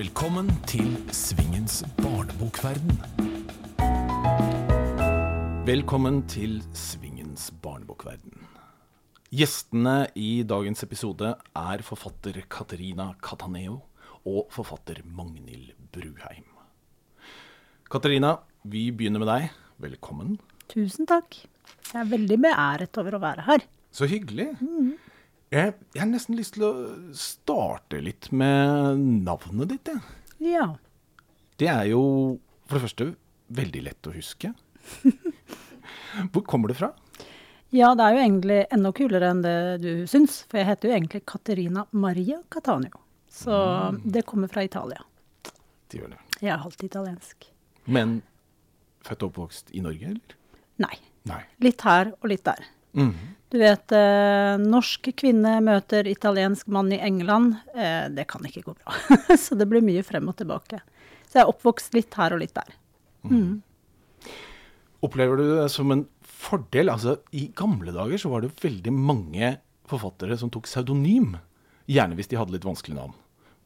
Velkommen til Svingens barnebokverden. Velkommen til Svingens barnebokverden. Gjestene i dagens episode er forfatter Katarina Cataneo og forfatter Magnhild Bruheim. Katarina, vi begynner med deg. Velkommen. Tusen takk. Jeg er veldig beæret over å være her. Så hyggelig. Jeg, jeg har nesten lyst til å starte litt med navnet ditt. jeg. Ja. Det er jo for det første veldig lett å huske. Hvor kommer det fra? ja, det er jo egentlig enda kulere enn det du syns. For jeg heter jo egentlig Caterina Maria Catanio. Så det kommer fra Italia. Det gjør det. Jeg er halvt italiensk. Men født og oppvokst i Norge, eller? Nei. Nei. Litt her og litt der. Mhm. Du vet, eh, norsk kvinne møter italiensk mann i England. Eh, det kan ikke gå bra. så det blir mye frem og tilbake. Så jeg er oppvokst litt her og litt der. Opplever du det som en fordel? Altså, I gamle dager så var det veldig mange forfattere som tok pseudonym. Gjerne hvis de hadde litt vanskelig navn.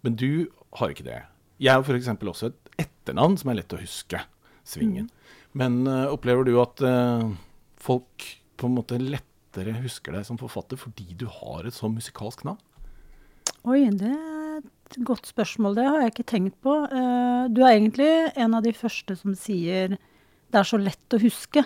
Men du har ikke det. Jeg har f.eks. også et etternavn som er lett å huske. Svingen. Men uh, opplever du at uh, folk på en måte lettere husker deg som forfatter fordi du har et så musikalsk navn? Oi, det er et godt spørsmål. Det har jeg ikke tenkt på. Eh, du er egentlig en av de første som sier det er så lett å huske.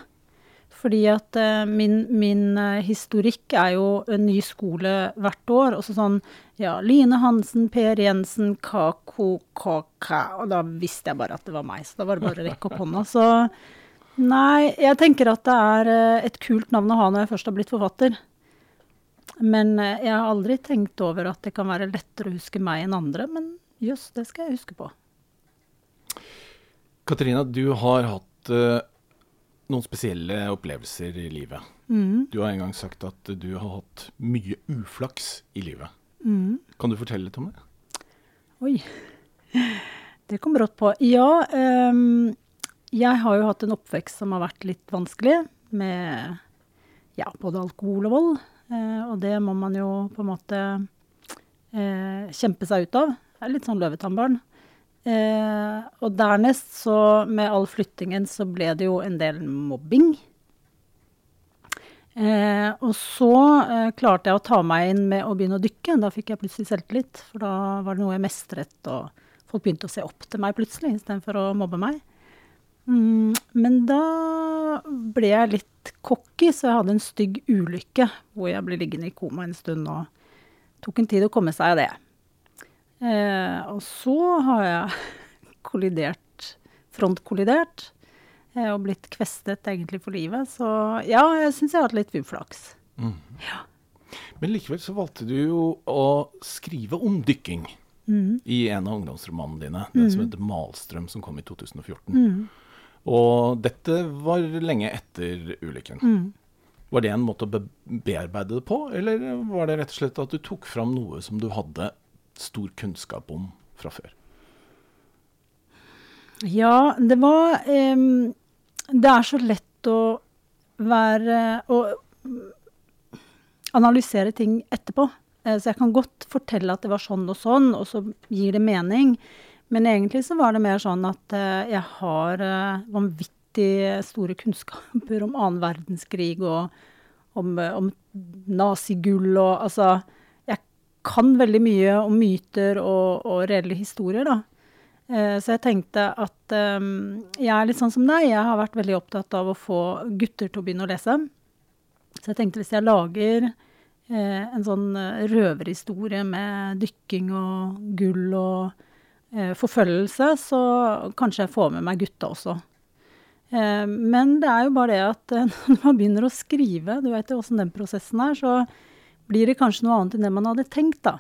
Fordi at eh, min, min eh, historikk er jo en ny skole hvert år. Og så sånn ja, Line Hansen, Per Jensen, Kako, Kaka Og da visste jeg bare at det var meg, så da var det bare å rekke opp hånda. Så nei, jeg tenker at det er eh, et kult navn å ha når jeg først har blitt forfatter. Men eh, jeg har aldri tenkt over at det kan være lettere å huske meg enn andre. Men jøss, det skal jeg huske på. Katarina, du har hatt uh, noen spesielle opplevelser i livet. Du har en gang sagt at du har hatt mye uflaks i livet. Kan du fortelle litt om det? Oi. Det kom brått på. Ja, ehm, jeg har jo hatt en oppvekst som har vært litt vanskelig, med ja, både alkohol og vold. Eh, og det må man jo på en måte eh, kjempe seg ut av. Jeg er litt sånn løvetannbarn. Eh, og dernest, så med all flyttingen, så ble det jo en del mobbing. Eh, og så eh, klarte jeg å ta meg inn med å begynne å dykke. Da fikk jeg plutselig selvtillit, for da var det noe jeg mestret, og folk begynte å se opp til meg plutselig, istedenfor å mobbe meg. Mm, men da ble jeg litt cocky, så jeg hadde en stygg ulykke hvor jeg ble liggende i koma en stund, og tok en tid å komme seg av det. Eh, og så har jeg kollidert, frontkollidert, eh, og blitt kvestet egentlig for livet. Så ja, jeg syns jeg har hatt litt uflaks. Men likevel så valgte du jo å skrive om dykking i en av ungdomsromanene dine. Den som heter 'Malstrøm', som kom i 2014. Og dette var lenge etter ulykken. Var det en måte å be bearbeide det på, eller var det rett og slett at du tok fram noe som du hadde stor kunnskap om fra før? Ja, det var em, Det er så lett å være Å analysere ting etterpå. Eh, Så jeg kan godt fortelle at det var sånn og sånn, og så gir det mening. Men egentlig så var det mer sånn at eh, jeg har eh, vanvittig store kunnskaper om annen verdenskrig og om, eh, om nazigull og altså Jeg kan veldig mye om myter og, og reelle historier, da. Så jeg tenkte at um, jeg er litt sånn som deg. Jeg har vært veldig opptatt av å få gutter til å begynne å lese. Så jeg tenkte hvis jeg lager eh, en sånn røverhistorie med dykking og gull og forfølgelse, så kanskje jeg får med meg gutta også. Eh, men det er jo bare det at eh, når man begynner å skrive, du vet jo åssen den prosessen er, så blir det kanskje noe annet enn det man hadde tenkt, da.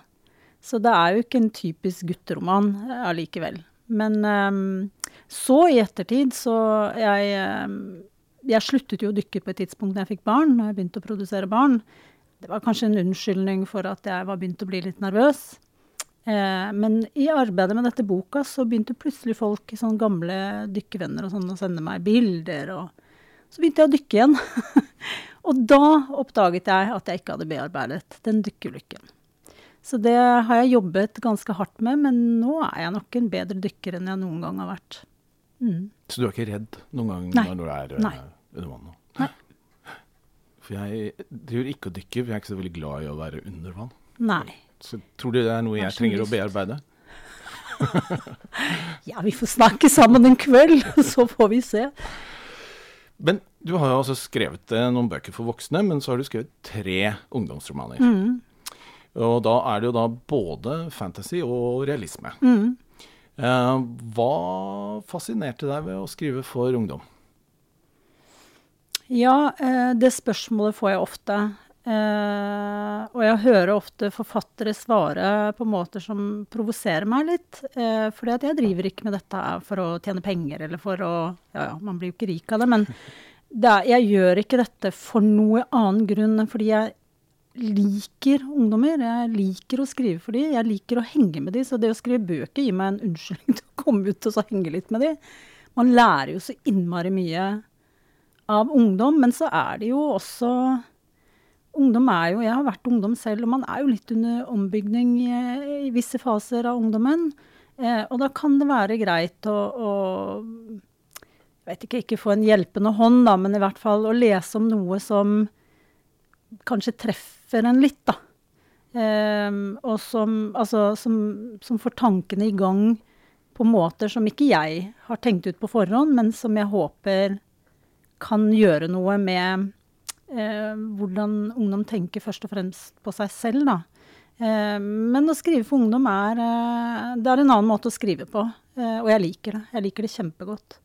Så det er jo ikke en typisk gutteroman eh, allikevel. Men eh, så i ettertid så jeg eh, Jeg sluttet jo å dykke på et tidspunkt da jeg fikk barn, når jeg begynte å produsere barn. Det var kanskje en unnskyldning for at jeg var begynt å bli litt nervøs. Eh, men i arbeidet med dette boka så begynte plutselig folk, sånn gamle dykkervenner og sånn, å sende meg bilder. Og så begynte jeg å dykke igjen. og da oppdaget jeg at jeg ikke hadde bearbeidet den dykkerulykken. Så det har jeg jobbet ganske hardt med, men nå er jeg nok en bedre dykker enn jeg noen gang har vært. Mm. Så du er ikke redd noen gang Nei. når du er Nei. uh, under vann? Nei. For jeg driver ikke og dykker, for jeg er ikke så veldig glad i å være under vann. Nei. Så tror du det er noe jeg trenger å bearbeide? Ja, vi får snakke sammen en kveld, så får vi se. Men du har jo altså skrevet eh, noen bøker for voksne, men så har du skrevet tre ungdomsromaner. Mm. Og da er det jo da både fantasy og realisme. Mm. Eh, hva fascinerte deg ved å skrive for ungdom? Ja, eh, det spørsmålet får jeg ofte. Eh, og jeg hører ofte forfattere svare på måter som provoserer meg litt. Eh, fordi at jeg driver ikke med dette for å tjene penger eller for å Ja ja, man blir jo ikke rik av det, men det er, jeg gjør ikke dette for noe annen grunn enn fordi jeg liker ungdommer. Jeg liker å skrive for dem, jeg liker å henge med dem. Så det å skrive bøker gir meg en unnskyldning til å komme ut og så henge litt med dem. Man lærer jo så innmari mye av ungdom, men så er det jo også Ungdom er jo Jeg har vært ungdom selv, og man er jo litt under ombygning i, i visse faser av ungdommen. Eh, og da kan det være greit å, å Jeg vet ikke, ikke få en hjelpende hånd, da, men i hvert fall å lese om noe som kanskje treffer en litt, da. Eh, og som, altså, som, som får tankene i gang på måter som ikke jeg har tenkt ut på forhånd, men som jeg håper kan gjøre noe med eh, hvordan ungdom tenker først og fremst på seg selv, da. Eh, men å skrive for ungdom er, eh, det er en annen måte å skrive på, eh, og jeg liker det. Jeg liker det kjempegodt.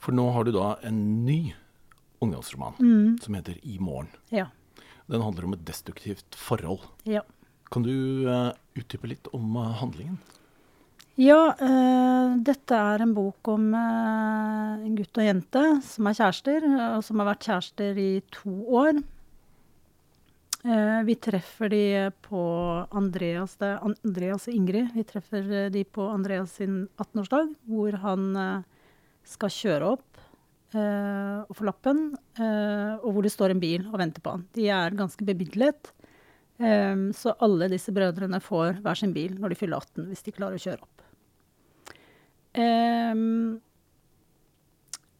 For nå har du da en ny ungdomsroman Mm. som heter I morgen. Ja. Den handler om et destruktivt forhold. Ja. Kan du eh, utdype litt om eh, handlingen? Ja, uh, dette er en bok om uh, en gutt og jente som er kjærester, og som har vært kjærester i to år. Uh, vi treffer de på Andreas, det er Andreas og Ingrid. Vi treffer de på Andreas sin 18-årsdag, hvor han skal kjøre opp og få lappen, og hvor det står en bil og venter på han. De er ganske bemidlet. Så alle disse brødrene får hver sin bil når de fyller 18, hvis de klarer å kjøre opp. Um,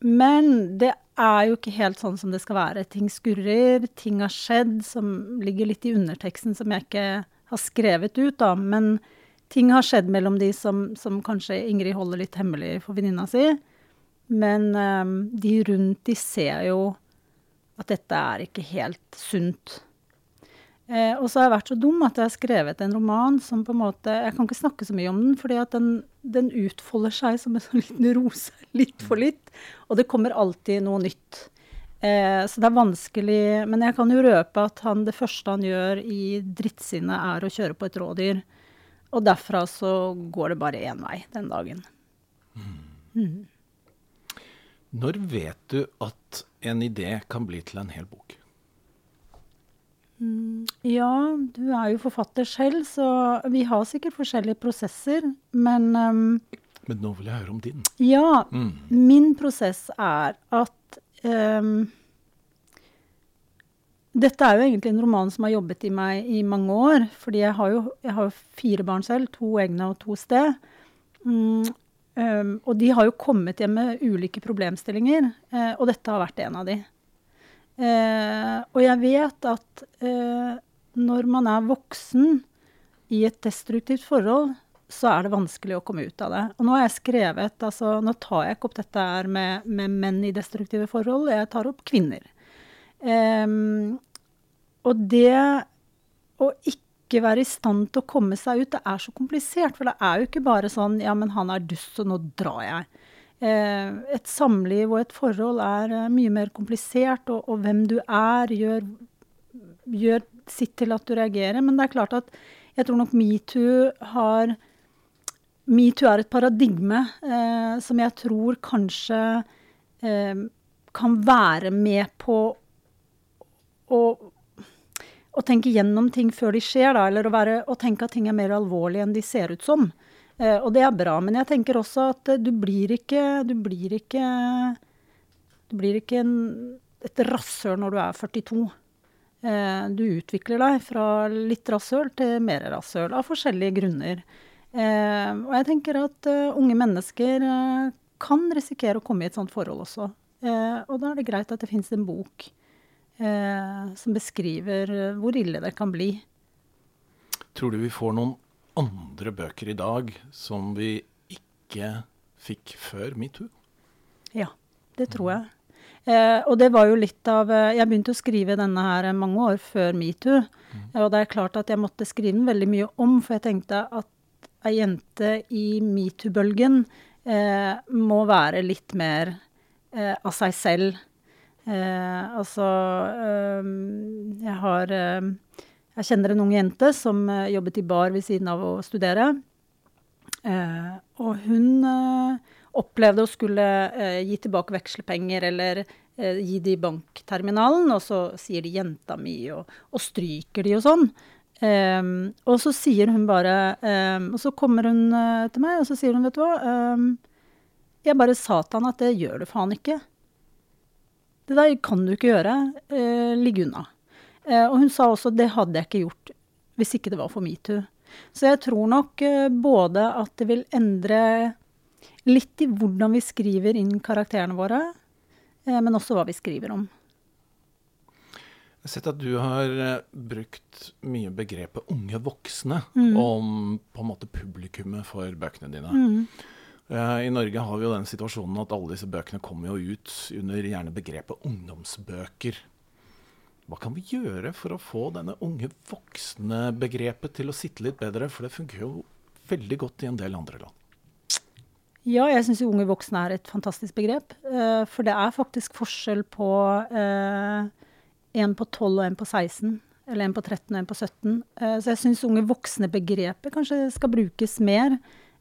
men det er jo ikke helt sånn som det skal være. Ting skurrer, ting har skjedd som ligger litt i underteksten som jeg ikke har skrevet ut, da. Men ting har skjedd mellom de som, som kanskje Ingrid holder litt hemmelig for venninna si. Men um, de rundt de ser jo at dette er ikke helt sunt. Eh, og så har jeg vært så dum at jeg har skrevet en roman som på en måte Jeg kan ikke snakke så mye om den, fordi at den, den utfolder seg som en sånn liten rose litt for litt. Og det kommer alltid noe nytt. Eh, så det er vanskelig Men jeg kan jo røpe at han, det første han gjør i drittsinnet, er å kjøre på et rådyr. Og derfra så går det bare én vei den dagen. Mm. Når vet du at en idé kan bli til en hel bok? Mm, ja, du er jo forfatter selv, så vi har sikkert forskjellige prosesser. Men um, Men nå vil jeg høre om din. ja, Mm. min prosess er at um, Dette er jo egentlig en roman som har jobbet i meg i mange år. Fordi jeg har jo, jeg har fire barn selv, to egne og to sted. Mm, um, og de har jo kommet hjem med ulike problemstillinger, uh, og dette har vært en av de. Eh, og jeg vet at eh, når man er voksen i et destruktivt forhold, så er det vanskelig å komme ut av det. Og nå har jeg skrevet, altså nå tar jeg ikke opp dette her med, med menn i destruktive forhold, jeg tar opp kvinner. Eh, og det å ikke være i stand til å komme seg ut, det er så komplisert. For det er jo ikke bare sånn ja, men han er dust, så nå drar jeg. Eh, et samliv og et forhold er eh, mye mer komplisert, og, og hvem du er, gjør, gjør sitt til at du reagerer. Men det er klart at jeg tror nok metoo har Metoo er et paradigme eh, som jeg tror kanskje eh, kan være med på å, å tenke gjennom ting før de skjer, da, eller å, være, å tenke at ting er mer alvorlige enn de ser ut som. Eh, og det er bra. Men jeg tenker også at eh, du blir ikke Du blir ikke, du blir ikke en, et rasshøl når du er 42. Eh, du utvikler deg fra litt rasshøl til mer rasshøl, av forskjellige grunner. Og jeg tenker at unge mennesker kan risikere å komme i et sånt forhold også. Og da er det greit at det fins en bok som beskriver hvor ille det kan bli. Tror du vi får noen andre bøker i dag som vi ikke fikk før metoo? Ja, det tror jeg. Eh, og det var jo litt av eh, Jeg begynte å skrive denne her mange år før metoo. Mm. Og det er klart at jeg måtte skrive den veldig mye om, for jeg tenkte at ei jente i metoo-bølgen eh, må være litt mer eh, av seg selv. Eh, altså eh, Jeg har Jeg kjenner en ung jente som jobbet i bar ved siden av å studere. og hun opplevde å skulle eh, gi tilbake vekslepenger eller eh, gi det i bankterminalen, og så sier de 'jenta mi', og, og stryker de og sånn. Um, og så sier hun bare Og så kommer hun til meg, og så sier hun, vet du hva Jeg bare sa til han at det gjør du faen ikke. Det der kan du ikke gjøre. Ligg unna. Uh, og hun sa også det hadde jeg ikke gjort hvis ikke det var for metoo. Så jeg tror nok både at det vil endre Litt i hvordan vi skriver inn karakterene våre, eh, men også hva vi skriver om. Jeg har sett at du har eh, brukt mye begrepet unge voksne mm. om på en måte publikummet for bøkene dine. Mm. I Norge har vi jo den situasjonen at alle disse bøkene kommer jo ut under gjerne begrepet ungdomsbøker. Hva kan vi gjøre for å få denne unge voksne-begrepet til å sitte litt bedre? For det funker jo veldig godt i en del andre land. Ja, jeg syns unge voksne er et fantastisk begrep. Uh, for det er faktisk forskjell på uh, en på 12 og en på 16. Eller en på 13 og en på 17. Uh, eh, så jeg syns unge voksne-begrepet kanskje skal brukes mer.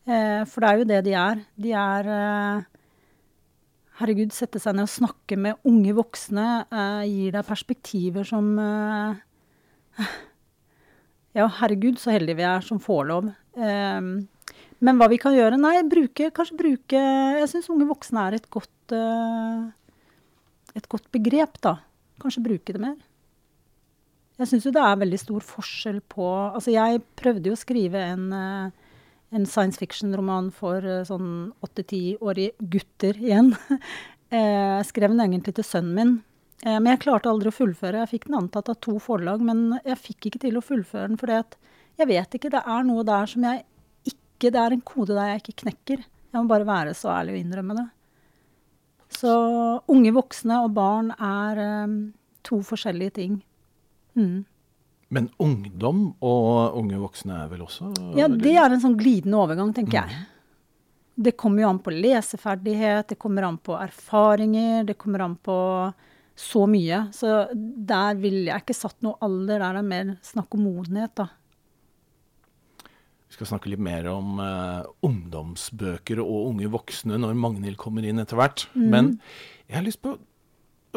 for det er jo det de er. De er Herregud, sette seg ned og snakke med unge voksne gir deg perspektiver som Ja, herregud, så heldige vi er som får lov. Eh, men hva vi kan gjøre? Nei, bruke, kanskje bruke Jeg syns unge voksne er et godt, uh, et godt begrep, da. Kanskje bruke det mer. Jeg syns jo det er veldig stor forskjell på Altså, jeg prøvde jo å skrive en, uh, en science fiction-roman for uh, sånn åtte-tiårige gutter igjen. jeg skrev den egentlig til sønnen min. men jeg klarte aldri å fullføre. Jeg fikk den antatt av to forlag, men jeg fikk ikke til å fullføre den For jeg vet ikke. Det er noe der som jeg ikke Det er en kode der jeg ikke knekker. Jeg må bare være så ærlig og innrømme det. Så unge voksne og barn er um, to forskjellige ting. Mm. Men ungdom og unge voksne er vel også Ja, det er en sånn glidende overgang, tenker mm. jeg. Det kommer jo an på leseferdighet, det kommer an på erfaringer, det kommer an på så mye. Så der vil jeg ikke satt noe alder. Der er det mer snakk om modenhet, da. Vi skal snakke litt mer om uh, ungdomsbøker og unge voksne når Magnhild kommer inn etter hvert. Mm. Men jeg har lyst på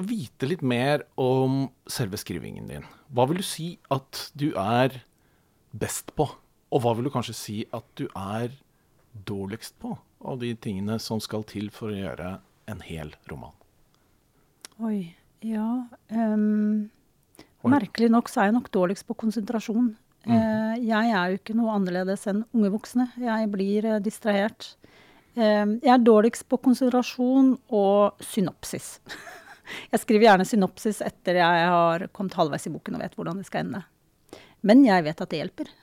vite litt mer om selve skrivingen din. Hva vil du si at du er best på? Og hva vil du kanskje si at du er dårligst på av de tingene som skal til for å gjøre en hel roman? Oi, ja um, Merkelig nok så er jeg nok dårligst på konsentrasjon. Mm. Uh, jeg er jo ikke noe annerledes enn unge voksne. Jeg blir uh, distrahert. Uh, jeg er dårligst på konsentrasjon og synopsis. jeg skriver gjerne synopsis etter jeg har kommet halvveis i boken og vet hvordan det skal ende. Men jeg vet at det hjelper.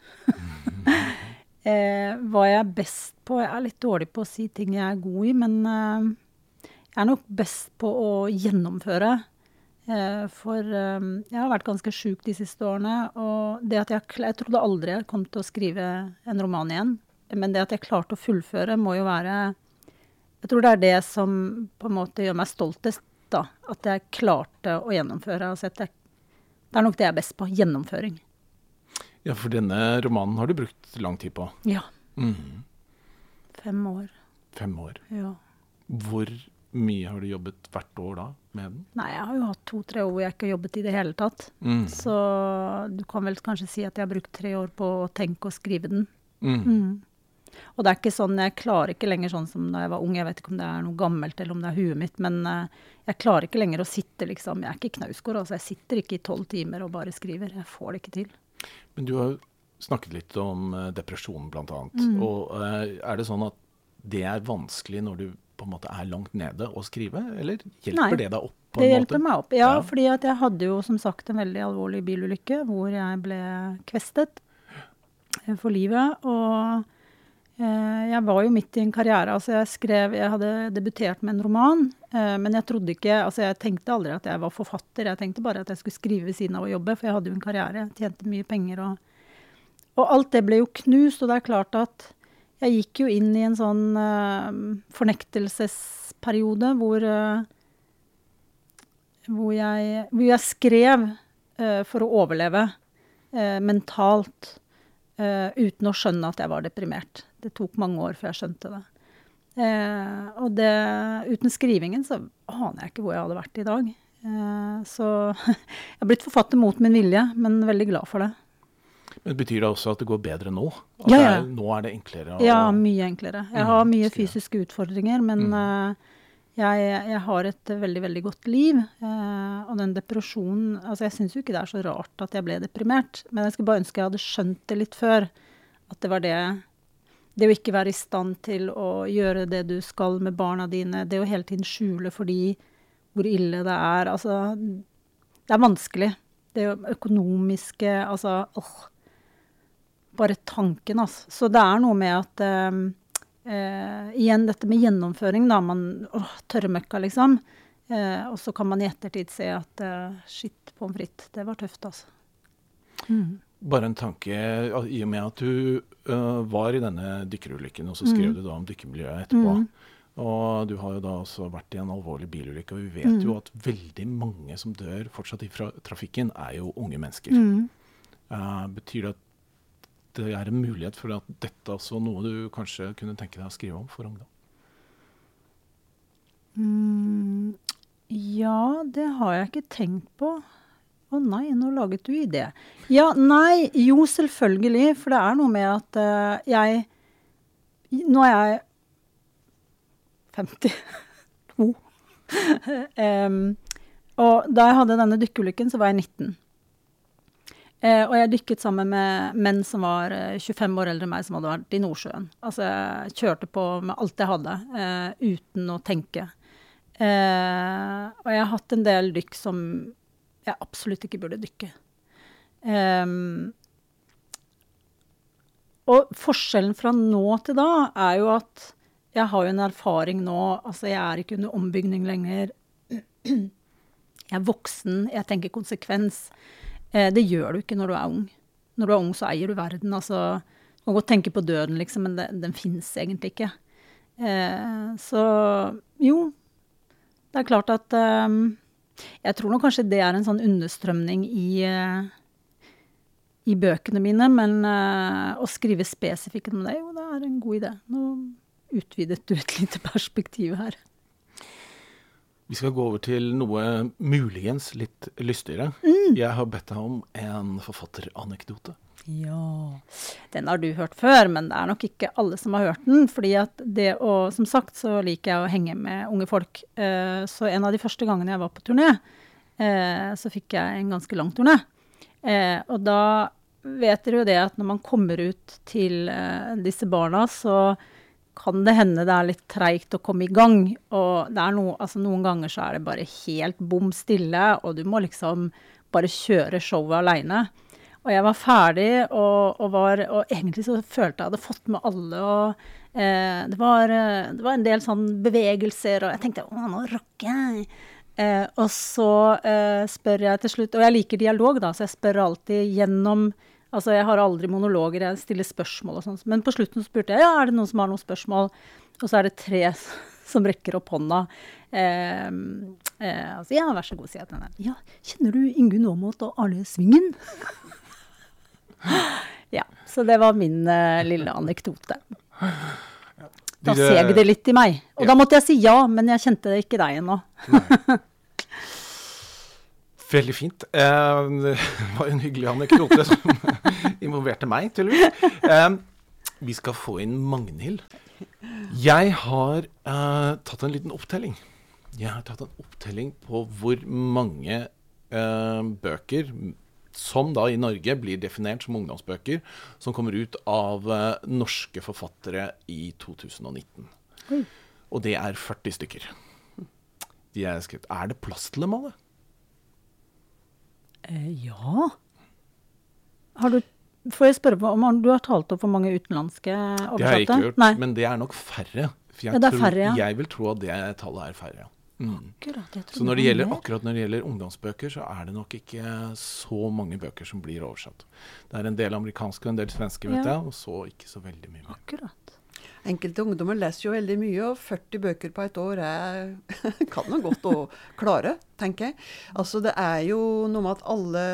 hva jeg er best på Jeg er litt dårlig på å si ting jeg er god i, men jeg er nok best på å gjennomføre. Eh, for eh, jeg har vært ganske sjuk de siste årene. Og det at jeg, jeg trodde aldri jeg kom til å skrive en roman igjen. Men det at jeg klarte å fullføre, må jo være Jeg tror det er det som på en måte gjør meg stoltest. Da, At jeg klarte å gjennomføre. Altså jeg, det er nok det jeg er best på. Gjennomføring. Ja, for denne romanen har du brukt lang tid på? Ja. Mm. Fem år. Fem år. Ja. Hvor mye har du jobbet hvert år da med den? Nei, jeg har jo hatt to-tre år hvor jeg ikke har jobbet i det hele tatt. Mm. Så du kan vel kanskje si at jeg har brukt tre år på å tenke og skrive den. Mm. Og det er ikke sånn, jeg klarer ikke lenger sånn som da jeg var ung. Jeg vet ikke om det er noe gammelt eller om det er huet mitt, men uh, jeg klarer ikke lenger å sitte liksom Jeg er ikke Knausgård, altså. Jeg sitter ikke i tolv timer og bare skriver. Jeg får det ikke til. Men du har snakket litt om uh, depresjon, annet. Mm. Og uh, er det sånn at det er vanskelig når du på en måte er langt nede å skrive, eller hjelper Nei, det deg opp? på en måte? Det hjelper meg opp, ja, ja. fordi jeg hadde jo som sagt en veldig alvorlig bilulykke hvor jeg ble kvestet for livet. Og eh, jeg var jo midt i en karriere. altså Jeg skrev, jeg hadde debutert med en roman, eh, men jeg trodde ikke, altså jeg tenkte aldri at jeg var forfatter. Jeg tenkte bare at jeg skulle skrive ved siden av å jobbe, for jeg hadde jo en karriere. Jeg tjente mye penger. Og, og alt det ble jo knust. Og det er klart at jeg gikk jo inn i en sånn uh, fornektelsesperiode hvor, uh, hvor, jeg, hvor, jeg, skrev uh, for å overleve mentalt uten å skjønne at jeg var deprimert. Det tok mange år før jeg skjønte det. og det, uten skrivingen så aner jeg ikke hvor jeg hadde vært i dag. så jeg har blitt forfatter mot min vilje, men veldig glad for det. Men Betyr det også at det går bedre nå? At ja, ja. Er, nå er det enklere? Å, ja, mye enklere. Jeg har mm, mye fysiske utfordringer, men mm. Jeg, jeg, har et veldig, veldig godt liv. Eh, og den depresjonen altså Jeg syns jo ikke det er så rart at jeg ble deprimert, men jeg skulle bare ønske jeg hadde skjønt det litt før. At det var det Det å ikke være i stand til å gjøre det du skal med barna dine, det å hele tiden skjule for de hvor ille det er Altså, det er vanskelig. Det økonomiske Altså, åh bare tanken, altså. Så det er noe med at eh, eh, Igjen dette med gjennomføring, da. Man åh, tørrmøkka, liksom. Eh, og så kan man i ettertid se at eh, shit, pommes frites, det var tøft, altså. Mm. Bare en tanke, i og med at du uh, var i denne dykkerulykken, og så skrev mm. du da om dykkermiljøet etterpå. Mm. Og du har jo da også vært i en alvorlig bilulykke, og vi vet mm. jo at veldig mange som dør fortsatt i trafikken, er jo unge mennesker. Uh, betyr det at det er en mulighet for at dette også noe du kanskje kunne tenke deg å skrive om for ungdom? Mm, ja, det har jeg ikke tenkt på. Å oh, nei, nå laget du idé. Ja, nei, jo, selvfølgelig. For det er noe med at uh, jeg Nå er jeg 52. um, og da jeg hadde denne dykkeulykken, så var jeg 19. Eh, og jeg dykket sammen med menn som var eh, 25 år eldre enn meg, som hadde vært i Nordsjøen. Altså, jeg kjørte på med alt jeg hadde, eh, uten å tenke. Eh, og jeg har hatt en del dykk som jeg absolutt ikke burde dykke. Ehm, og forskjellen fra nå til da er jo at jeg har jo en erfaring nå Altså, jeg er ikke under ombygning lenger. Jeg er voksen, jeg tenker konsekvens. Eh, det gjør du ikke når du er ung. Når du er ung, så eier du verden. Altså, du kan godt tenke på døden, liksom, men den, den fins egentlig ikke. Eh, så jo, det er klart at eh, Jeg tror nok kanskje det er en sånn understrømning i, eh, i bøkene mine, men eh, å skrive spesifikt om det, jo, det er en god idé. Nå utvidet du et lite perspektiv her. Vi skal gå over til noe muligens litt lystigere. Mm. Jeg har bedt deg om en forfatteranekdote. Ja. Den har du hørt før, men det er nok ikke alle som har hørt den. fordi at det å, Som sagt så liker jeg å henge med unge folk. Uh, så en av de første gangene jeg var på turné, uh, så fikk jeg en ganske lang turné. Uh, og da vet dere jo det at når man kommer ut til disse barna, så kan det hende det er litt treigt å komme i gang. Og no, altså noen ganger så er det bare helt bom stille, og du må liksom bare kjøre showet aleine. Og jeg var ferdig, og, og, var, og, egentlig så følte jeg hadde fått med alle. og eh, det, var, eh, det, var, en del sånn bevegelser, og jeg tenkte å, nå rocker jeg. Eh, og så eh, spør jeg til slutt Og jeg liker dialog, da, så jeg spør alltid gjennom Altså, jeg har aldri monologer, jeg stiller spørsmål og sånn. Men på slutten spurte jeg ja, er det noen som har noen spørsmål. Og så er det tre som rekker opp hånda. Eh, eh, altså, ja, vær så god, sier jeg til henne. Ja, kjenner du Ingunn Aamodt og Arne Svingen? ja. Så det var min eh, lille anekdote. Da seg det litt i meg. Og ja. da måtte jeg si ja, men jeg kjente ikke deg ennå. Veldig fint. Eh, det var en hyggelig anekdote som involverte meg, tydeligvis. Vi skal få inn Magnhild. Jeg har eh, tatt en liten opptelling. Jeg har tatt en opptelling på hvor mange eh, bøker som da i Norge blir definert som ungdomsbøker, som kommer ut av eh, norske forfattere i 2019. Mm. Og det er 40 stykker. De er skrevet Er det plass til dem alle? Eh, ja. Har du Får jeg spørre om du har talt opp hvor mange utenlandske oversatte? Det har jeg ikke gjort, Nei. men det er nok færre. For jeg, Ja, det er tror, færre, ja. jeg vil tro at det tallet er færre. Mm. Akkurat, Så når det gjelder, akkurat når det gjelder ungdomsbøker, så er det nok ikke så mange bøker som blir oversatt. Det er en del amerikanske og en del svenske, vet Ja. jeg, og så ikke så veldig mye mer. Akkurat. Enkelte ungdommer leser jo veldig mye, og 40 bøker på et år er, kan man godt å klare, tenker jeg. Altså Det er jo noe med at alle,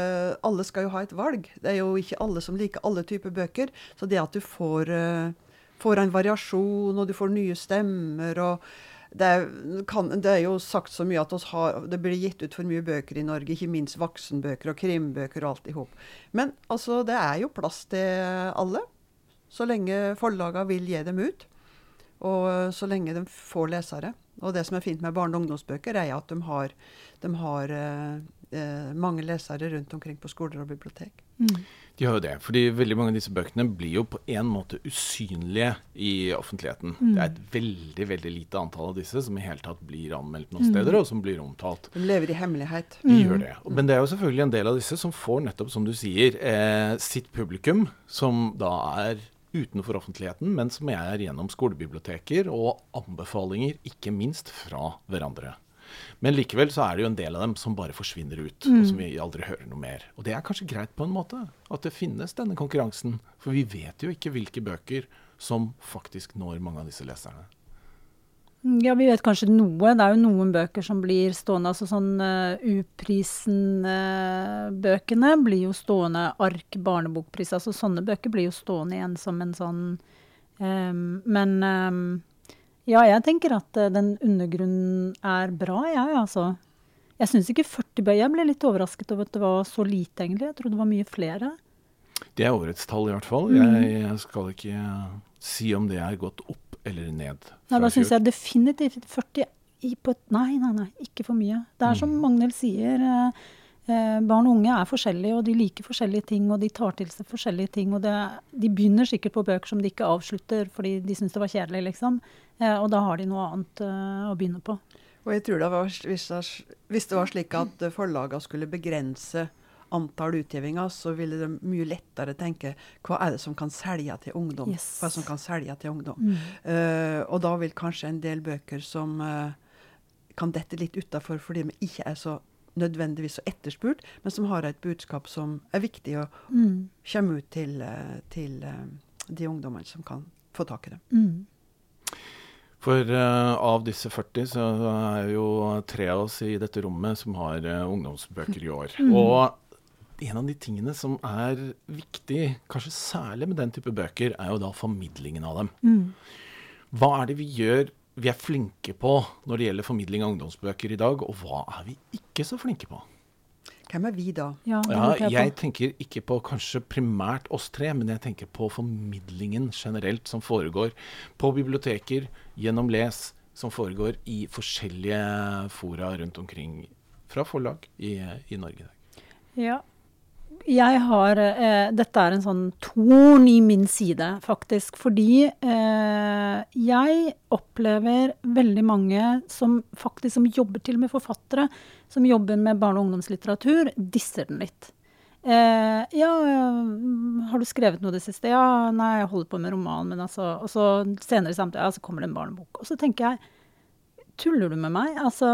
alle skal jo ha et valg. Det er jo ikke alle som liker alle typer bøker. Så det at du får, eh, får en variasjon, og du får nye stemmer og det er, kan, det er jo sagt så mye at har, det blir gitt ut for mye bøker i Norge, ikke minst voksenbøker og krimbøker og alt i hop. Men altså, det er jo plass til alle så lenge forlagene vil gi dem ut. Og så lenge de får lesere. Og det som er fint med barne- og ungdomsbøker, er at de har, de har eh, eh, mange lesere rundt omkring på skoler og bibliotek. Mm. De har jo det, fordi veldig mange av disse bøkene blir jo på en måte usynlige i offentligheten. Mm. Det er et veldig veldig lite antall av disse som i hele tatt blir anmeldt Mm. noen steder, og som blir omtalt. De lever i hemmelighet. De gjør det. Men det er jo selvfølgelig en del av disse som får nettopp, som du sier, eh, sitt publikum, som da er utenfor offentligheten, men som er gjennom skolebiblioteker og anbefalinger, ikke minst fra hverandre. Men likevel så er det jo en del av dem som bare forsvinner ut, og som vi aldri hører noe mer. Og det er kanskje greit på en måte, at det finnes denne konkurransen. For vi vet jo ikke hvilke bøker som faktisk når mange av disse leserne. Ja, vi vet kanskje noe. Det er jo noen bøker som blir stående. altså sånn uh, Uprisen-bøkene blir jo stående. Ark barnebokpris. altså Sånne bøker blir jo stående igjen som en sånn um, Men um, ja, jeg tenker at uh, den undergrunnen er bra, jeg, altså. Jeg syns ikke 40 bøker Jeg ble litt overrasket over at det var så lite, egentlig. Jeg trodde det var mye flere. Det er årets tall, i hvert fall. Mm. Jeg skal ikke si om det er gått opp eller ned. Nei, da syns jeg definitivt 40 i på et Nei, nei, nei, ikke for mye. Det er som Mm. Magnhild sier, eh, eh, barn og unge er forskjellige, og de liker forskjellige ting, og de tar til seg forskjellige ting. Og det, de begynner sikkert på bøker som de ikke avslutter fordi de syns det var kjedelig, liksom. Eh, og da har de noe annet eh, å begynne på. Og jeg tror det var, hvis, det, hvis det var slik at forlagene skulle begrense antall utgivinger, så ville de mye lettere tenke hva er det som kan selge til ungdom? Yes. Hva er det som kan selge til ungdom? Mm. Uh, og da vil kanskje en del bøker som uh, kan dette litt utafor fordi de ikke er så nødvendigvis så etterspurt, men som har et budskap som er viktig å Mm. komme ut til, eh, til de ungdommene som kan få tak i dem. Mm. For uh, av disse 40 så er jo tre av oss i dette rommet som har uh, ungdomsbøker i år. Mm. Og en av de tingene som er viktig, kanskje særlig med den type bøker, er jo da formidlingen av dem. Mm. Hva er det vi gjør vi er flinke på når det gjelder formidling av ungdomsbøker i dag, og hva er vi ikke så flinke på? Hvem er vi da? Ja, Ja, jeg tenker ikke på kanskje primært oss tre, men jeg tenker på formidlingen generelt som foregår på biblioteker, gjennom Les, som foregår i forskjellige fora rundt omkring fra forlag i, i Norge. Ja. Jeg har eh, Dette er en sånn torn i min side, faktisk. Fordi eh, jeg opplever veldig mange som faktisk som jobber til og med forfattere, som jobber med barne- og ungdomslitteratur, disser den litt. Eh, ja, mm, har du skrevet noe det siste? Ja, nei, jeg holder på med roman, men altså Og så senere i samtalen, ja, så kommer det en barnebok. Og så tenker jeg, tuller du med meg? Altså,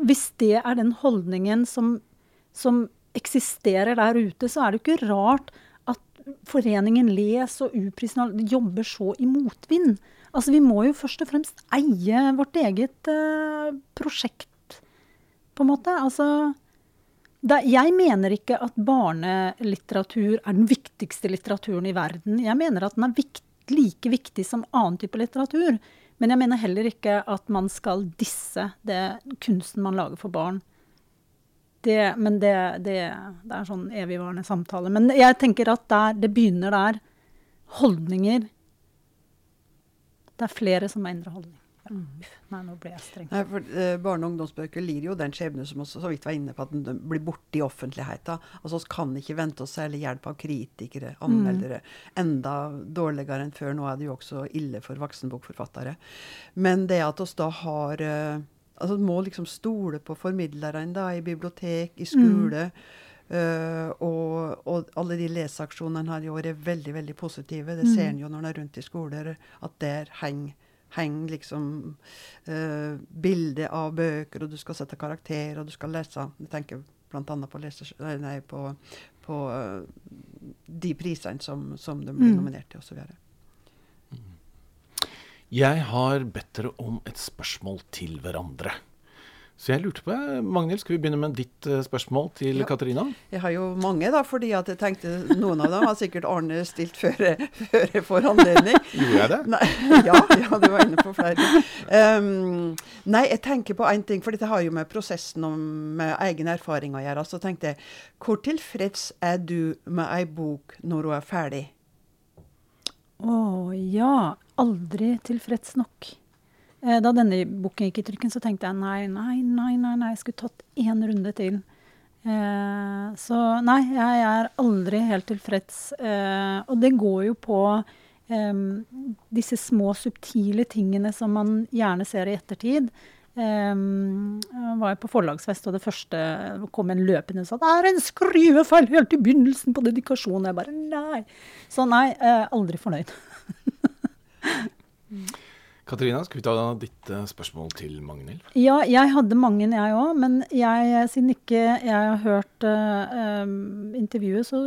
hvis det er den holdningen som, som eksisterer der ute, så er det ikke rart at foreningen Les og Uprisen jobber så i motvind. Altså, vi må jo først og fremst eie vårt eget eh, prosjekt, på en måte. Altså, da, jeg mener ikke at barnelitteratur er den viktigste litteraturen i verden. Jeg mener at den er vikt, like viktig som annen type litteratur. Men jeg mener heller ikke at man skal disse det kunsten man lager for barn. Det, men det, det, det er sånn evigvarende samtale. Men jeg tenker at der, det begynner der. Holdninger det er flere som må endre holdning. Mm. Nei, nå ble jeg streng. Nei, for eh, Barne- og ungdomsbøker lir jo den skjebne som også så vidt var inne på, at den blir borte i offentligheten. Altså, Vi kan ikke vente oss særlig hjelp av kritikere, anmeldere. Enda dårligere enn før. Nå er det jo også ille for voksenbokforfattere. Men det at oss da har eh, altså Du må liksom stole på formidlerne da, i bibliotek, i skole. eh, og, og alle de leseaksjonene her i år er veldig veldig positive. Det ser en jo når en er rundt i skoler, at der henger henger liksom uh, bildet av bøker, og du skal sette karakter, og du skal lese. Jeg tenker bl.a. på, leser, nei, på, på uh, de prisene som, som de blir Mm. nominert til, osv. Jeg har bedt dere om et spørsmål til hverandre. Så jeg lurte på, Magnhild, skal vi begynne med ditt eh, spørsmål til Ja. Katarina? Jeg har jo mange, da, fordi at jeg tenkte noen av dem har sikkert Arne stilt før jeg, før jeg får anledning. Gjorde jeg det? Nei, ja, ja, du var inne på flere. Um, nei, jeg tenker på én ting, for dette har jo med prosessen og med egen erfaring å gjøre. Så tenkte jeg, hvor tilfreds er du med ei bok når hun er ferdig? Å ja. Aldri tilfreds nok. Eh, Da denne boken gikk i trykken, så tenkte jeg nei, nei, nei, nei, nei jeg skulle tatt én runde til. Eh, så nei, jeg er aldri helt tilfreds. Eh, og det går jo på eh, disse små, subtile tingene som man gjerne ser i ettertid. var jeg var på forlagsfest, og det første kom en løpende og sa det er en skrivefeil helt i begynnelsen på dedikasjonen. Jeg bare nei. Så nei, eh, aldri fornøyd. Katarina, skal vi ta ditt eh, spørsmål til Magnhild? Ja, jeg hadde mange, jeg òg. Men jeg, siden ikke jeg har hørt uh, intervjuet, så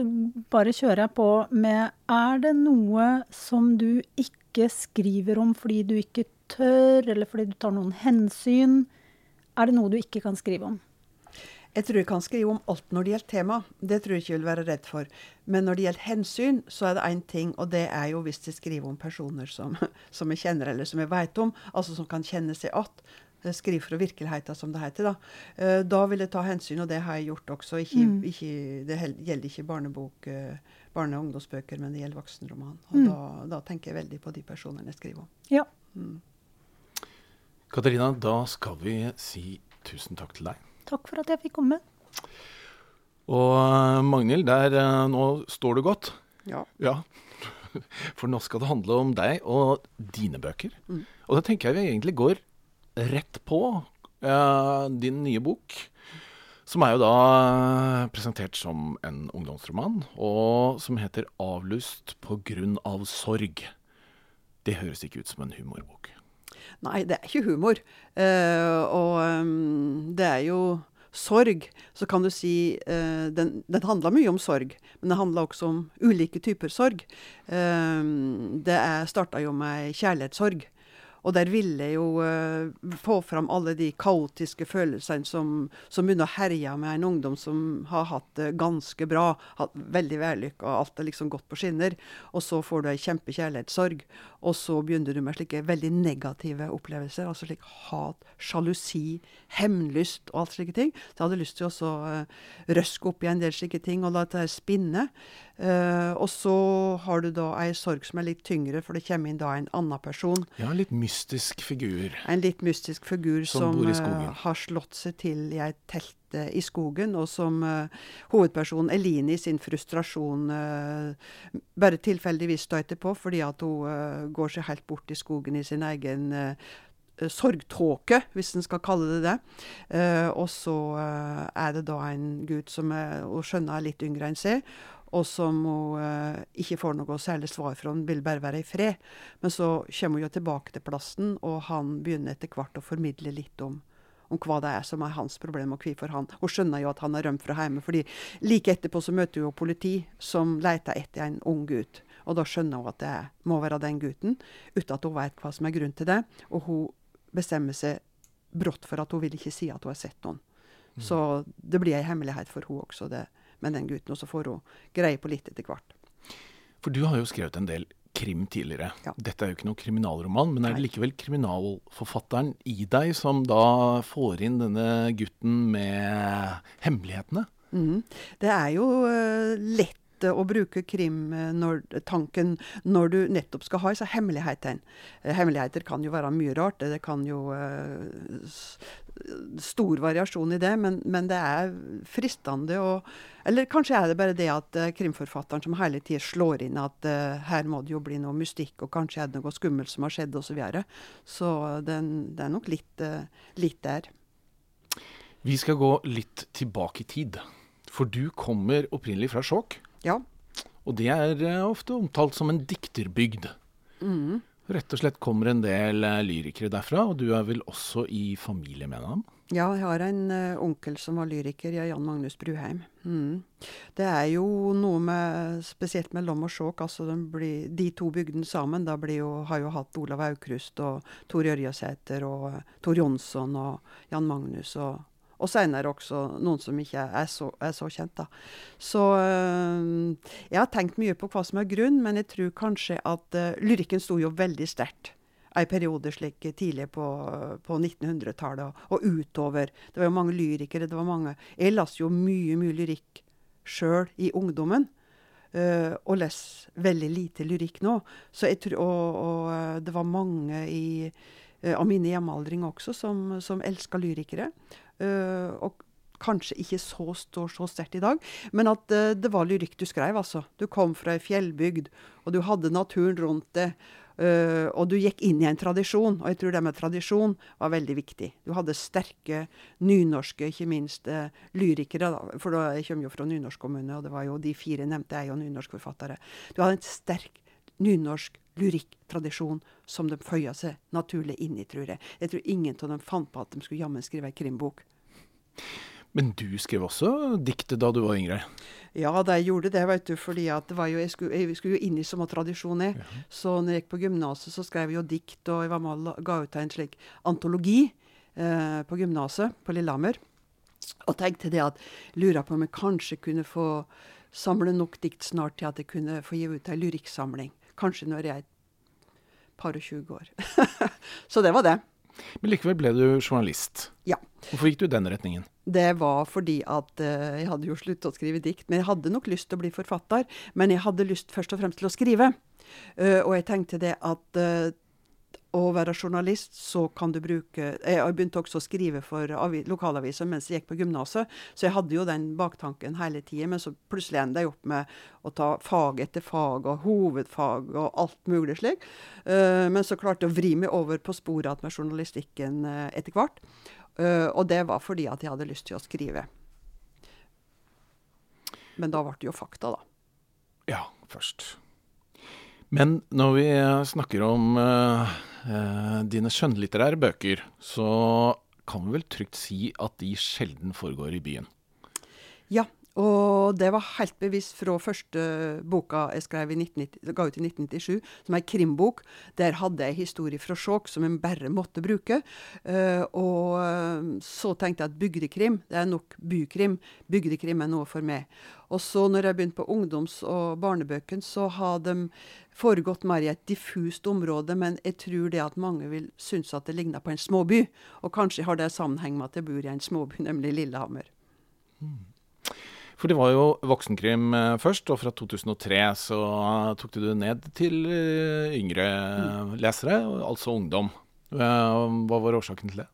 bare kjører jeg på med Er det noe som du ikke skriver om fordi du ikke tør, eller fordi du tar noen hensyn? Er det noe du ikke kan skrive om? Jeg tror jeg kan skrive om alt når det gjelder tema. Det tror jeg ikke jeg vil være redd for. Men når det gjelder hensyn, så er det én ting, og det er jo hvis jeg skriver om personer som, som jeg kjenner, eller som jeg vet om, altså som kan kjenne seg igjen. Skriv fra virkeligheten, som det heter. Da Eh, Da vil jeg ta hensyn, og det har jeg gjort også. Ikke, Mm. ikke, det gjelder ikke barnebok, eh, barne- og ungdomsbøker, men det gjelder voksenroman. Og Mm. da, da tenker jeg veldig på de personene jeg skriver om. Ja. Mm. Katarina, da skal vi si tusen takk til deg. Takk for at jeg fikk komme. Og eh, Magnhild, der, eh, nå står du godt. Ja. Ja. For nå skal det handle om deg og dine bøker. Mm. Og da tenker jeg vi egentlig går rett på eh, din nye bok. Som er jo da eh, presentert som en ungdomsroman, og som heter 'Avlyst på grunn av sorg'. Det høres ikke ut som en humorbok. Nei, det er ikke humor. Uh, og um, det er jo sorg. Så kan du si uh, den, den handler mye om sorg, men det handler også om ulike typer sorg. Uh, det starta jo med kjærlighetssorg. Og der ville jeg jo uh, få fram alle de kaotiske følelsene som, som begynner å herje med en ungdom som har hatt det ganske bra, hatt veldig vellykka, alt er liksom gått på skinner. Og så får du ei kjempekjærlighetssorg, og så begynner du med slike veldig negative opplevelser. Altså slik hat, sjalusi, hemmelyst og alt slike ting. Så jeg hadde lyst til å eh, røske opp i en del slike ting og la dette spinne. Eh, og så har du da ei sorg som er litt tyngre, for det kommer inn da en annen person. Ja, en litt mystisk figur. En litt mystisk figur Som som, eh, har slått seg til i et telt i skogen, og som uh, hovedpersonen Eline i sin frustrasjon bare tilfeldigvis støter på, fordi at hun går seg helt bort i skogen i sin egen sorgtåke, hvis en skal kalle det det. Uh, og så uh, er det da en gutt som er, skjønner er litt yngre enn seg, og som hun eh, ikke får noe særlig svar fra. Hun vil bare være i fred. Men så kommer hun jo tilbake til plassen, og han begynner etter hvert å formidle litt om, om hva det er som er hans problem, og hvorfor han Hun skjønner jo at han har rømt fra hjemme, fordi like etterpå så møter hun jo politi som leter etter en ung gutt. Og da skjønner hun at det må være den gutten, uten at hun vet hva som er grunnen til det. Og hun bestemmer seg brått for at hun vil ikke si at hun har sett noen. Så det blir ei hemmelighet for hun også, det med den gutten. Og så får hun greie på litt etter hvert. For du har jo skrevet en del krim tidligere. Ja. Dette er jo ikke noen kriminalroman, men er det likevel kriminalforfatteren i deg som da får inn denne gutten med hemmelighetene? Mm. Det er jo uh, lett lett å bruke krimtanken når du nettopp skal ha disse hemmelighetene. Hemmeligheter kan jo være mye rart. Det kan jo Stor variasjon i det, men, men det er fristende å Eller kanskje er det bare det at krimforfatteren som hele tida slår inn at her må det jo bli noe mystikk, og kanskje er det noe skummelt som har skjedd, osv. Så, videre. så den, det er nok litt, litt der. Vi skal gå litt tilbake i tid. For du kommer opprinnelig fra Skjåk. Ja. Og det er uh, ofte omtalt som en dikterbygd. Mm. Rett og slett kommer en del uh, lyrikere derfra, og du er vel også i familie med dem? Ja, jeg har en uh, onkel som var lyriker, ja, Jan Magnus Bruheim. Mm. Det er jo noe med, spesielt med Lom og Skjåk, altså de, blir, de, to bygdene sammen. Da jo, har jo hatt Olav Aukrust og Tor Ørjasæter og Tor Jonsson og Jan Magnus og og seinere også noen som ikke er så, er så kjent. da. Så øh, jeg har tenkt mye på hva som er grunn, men jeg tror kanskje at øh, lyrikken sto jo veldig sterkt en periode slik tidlig på, på 1900-tallet og, og, utover. Det var jo mange lyrikere. det var mange, Jeg las jo mye, mye lyrikk sjøl i ungdommen. Uh, og leser veldig lite lyrikk nå. Så jeg tror, og, og det var mange i, uh, av mine hjemmealdringer også som, som elska lyrikere. Uh, og kanskje ikke så står så sterkt i dag, men at uh, det var lyrikk du skrev, altså. Du kom fra ei fjellbygd, og du hadde naturen rundt deg. Uh, og du gikk inn i en tradisjon, og jeg tror det med tradisjon var veldig viktig. Du hadde sterke nynorske, ikke minst uh, lyrikere, da, for da, jeg kommer jo fra nynorsk kommune, og det var jo de fire nevnte er jo nynorskforfattere. Du hadde en sterk nynorsk lyrikktradisjon som de føya seg naturlig inn i, tror jeg. Jeg tror ingen av dem fant på at de skulle jammen skrive ei krimbok. Men du skrev også diktet da du var yngre? Ja, da jeg gjorde det, vet du. fordi at det var jo, jeg, skulle, jeg skulle jo inn i samme tradisjon, er. Ja. Så når jeg gikk på gymnaset, så skrev jeg jo dikt, og jeg var med og ga ut en slik antologi eh, på gymnaset på Lillehammer. Og tenkte det at lurer på om jeg kanskje kunne få samle nok dikt snart til at jeg kunne få gi ut ei lyrikksamling. Kanskje når jeg er par og tjue år. så det var det. Men likevel ble du journalist. Ja. Hvorfor gikk du i den retningen? Det var fordi at uh, jeg hadde jo sluttet å skrive dikt. Men jeg hadde nok lyst til å bli forfatter. Men jeg hadde lyst først og fremst til å skrive. Uh, og jeg tenkte det at uh, å være journalist, så kan du bruke Jeg begynte også å skrive for lokalaviser mens jeg gikk på gymnaset, så jeg hadde jo den baktanken hele tida. Men så plutselig endte jeg opp med å ta fag etter fag og hovedfag og alt mulig slik. Uh, men så klarte jeg å vri meg over på sporet igjen med journalistikken uh, etter hvert. Uh, og det var fordi at jeg hadde lyst til å skrive. Men da ble det jo fakta, da. Ja, først. Men når vi snakker om uh, dine skjønnlitterære bøker, så kan vi vel trygt si at de sjelden foregår i byen? Ja, og det var helt bevisst fra første boka jeg i 1990, ga ut i 1997, som er krimbok. Der hadde jeg historie fra Skjåk som jeg bare måtte bruke. Uh, og så tenkte jeg at bygdekrim, det er nok bykrim. Bygdekrim er noe for meg. Og så når jeg begynte på ungdoms- og barnebøkene, så har de foregått mer i et diffust område, men jeg tror det at mange vil synes at det ligner på en småby. Og kanskje har det sammenheng med at jeg bor i en småby, nemlig Lillehammer. Mm. For det var jo voksenkrim eh, først, og fra 2003 så tok du det ned til eh, yngre mm. lesere, altså ungdom. Eh, hva var årsaken til det?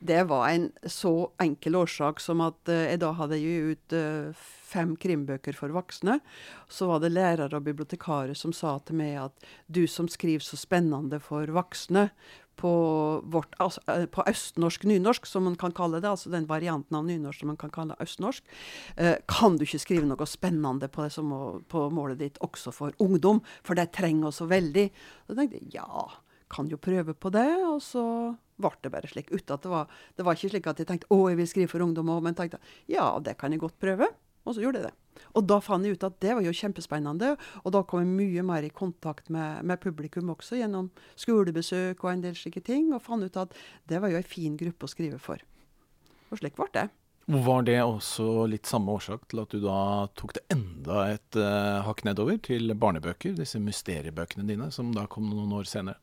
Det var en så enkel årsak som at jeg da hadde gitt ut fem krimbøker for voksne. Så var det lærere og bibliotekarer som sa til meg at du som skriver så spennende for voksne, på, vårt, altså, eh, på østnorsk nynorsk, som man kan kalle det, altså den varianten av nynorsk som man kan kalle østnorsk, eh, kan du ikke skrive noe spennende på, det som på målet ditt også for ungdom, for de trenger oss så veldig. Så jeg ja, kan jo prøve på det, og så ble det bare slik. Uten at det var, det var ikke slik at jeg tenkte å, jeg vil skrive for ungdom òg, men tenkte ja, det kan jeg godt prøve. Og så gjorde jeg det. Og da fant jeg ut at det var jo kjempespennende. Og da kom jeg mye mer i kontakt med, med publikum også, gjennom skolebesøk og en del slike ting. Og fant ut at det var jo ei en fin gruppe å skrive for. Og slik ble det. Var det også litt samme årsak til at du da tok det enda et uh, hakk nedover til barnebøker, disse mysteriebøkene dine, som da kom noen år senere?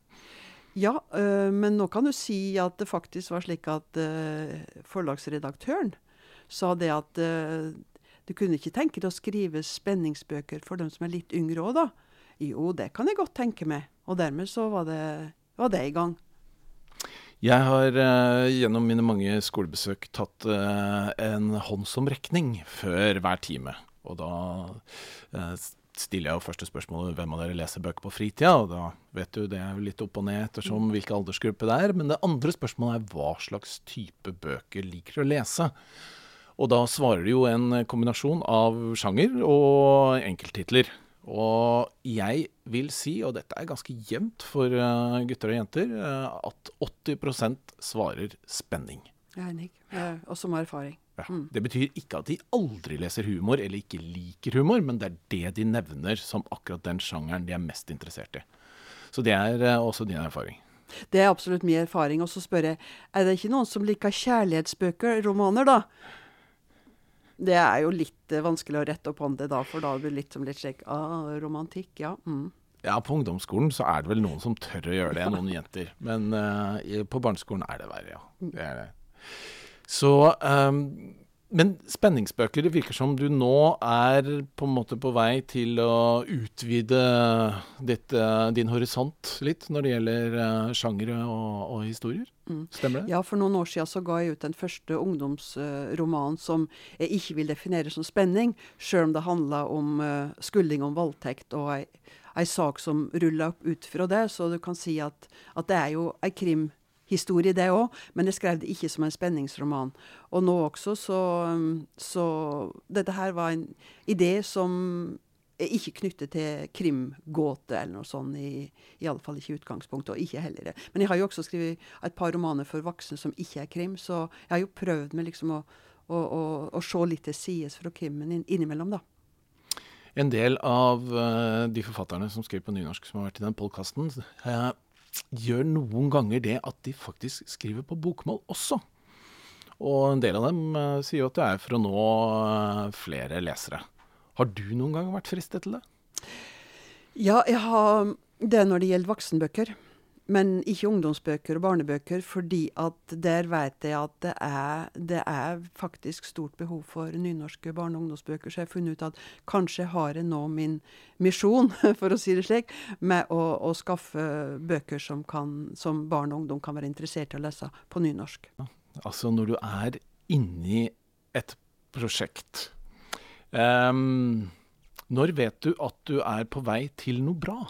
Ja, øh, men nå kan du si at det faktisk var slik at øh, forlagsredaktøren sa det at øh, Du kunne ikke tenke deg å skrive spenningsbøker for dem som er litt yngre òg, da? Jo, det kan jeg godt tenke meg. Og dermed så var det, var det i gang. Jeg har uh, gjennom mine mange skolebesøk tatt uh, en håndsomrekning før hver time. Og da uh, stiller jeg jo første spørsmålet hvem av dere leser bøker på fritida. Og da vet du det er jo litt opp og ned ettersom hvilken aldersgruppe det er. Men det andre spørsmålet er hva slags type bøker liker du å lese? Og da svarer det jo en kombinasjon av sjanger og enkelttitler. Og jeg vil si, og dette er ganske jevnt for uh, gutter og jenter, uh, at 80 svarer spenning. Jeg er enig. Også med erfaring. Ja. Mm. Det betyr ikke at de aldri leser humor eller ikke liker humor, men det er det de nevner som akkurat den sjangeren de er mest interessert i. Så det er uh, også din erfaring. Det er absolutt min erfaring. Og så spør jeg, er det ikke noen som liker kjærlighetsbøker, romaner, da? Det er jo litt uh, vanskelig å rette opp hånda da, for da blir det litt som litt slik ah, romantikk, ja. Mm. Ja, på ungdomsskolen så er det vel noen som tør å gjøre det, noen jenter. Men uh, på barneskolen er det verre, ja. Det er det. Så um, men spenningsbøker, det virker som du nå er på en måte på vei til å utvide ditt, uh, din horisont litt når det gjelder uh, sjangere og, og, historier. Mm. Stemmer det? Ja, for noen år siden så ga jeg ut den første ungdomsromanen som jeg ikke vil definere som spenning, sjøl om det handla om uh, skulding om voldtekt og ei, ei sak som rulla opp ut fra det. Så du kan si at, at det er jo ei krim historie, det òg, men jeg skrev det ikke som en spenningsroman. Og nå også, så, så Dette her var en idé som er ikke knyttet til krimgåte eller noe sånt, i, i alle fall ikke i utgangspunktet, og ikke heller det. Men jeg har jo også skrevet et par romaner for voksne som ikke er krim, så jeg har jo prøvd med liksom å, å, å, å se litt til sides fra krimmen inn, innimellom, da. En del av uh, de forfatterne som skriver på nynorsk som har vært i den podkasten, uh, gjør noen ganger det at de faktisk skriver på bokmål også. Og en del av dem uh, sier jo at det er for å nå uh, flere lesere. Har du noen gang vært fristet til det? Ja, jeg har det når det gjelder voksenbøker. Men ikke ungdomsbøker og barnebøker, fordi at der vet jeg at det er, det er faktisk stort behov for nynorske barne- og ungdomsbøker. Så jeg har funnet ut at kanskje har jeg nå min misjon, for å si det slik, med å, å skaffe bøker som, kan, som, barn og ungdom kan være interessert i å lese på nynorsk. Altså når du er inni et prosjekt um, Når vet du at du er på vei til noe bra?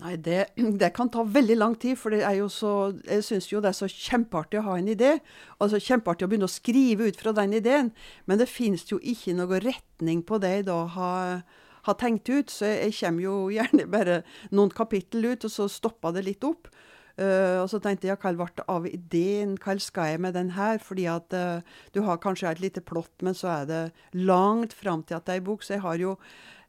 Nei, det, det, kan ta veldig lang tid, for det er jo så, jeg syns jo det er så kjempeartig å ha en idé. Altså kjempeartig å begynne å skrive ut fra den ideen. Men det finnes jo ikke noe retning på det jeg da har, har tenkt ut. Så jeg, jeg, kommer jo gjerne bare noen kapittel ut, og så stopper det litt opp. Uh, og så tenkte jeg hva ble det av ideen, hva skal jeg med den her? Fordi at uh, du har kanskje et lite plott, men så er det langt fram til at det er ei bok. Så jeg har jo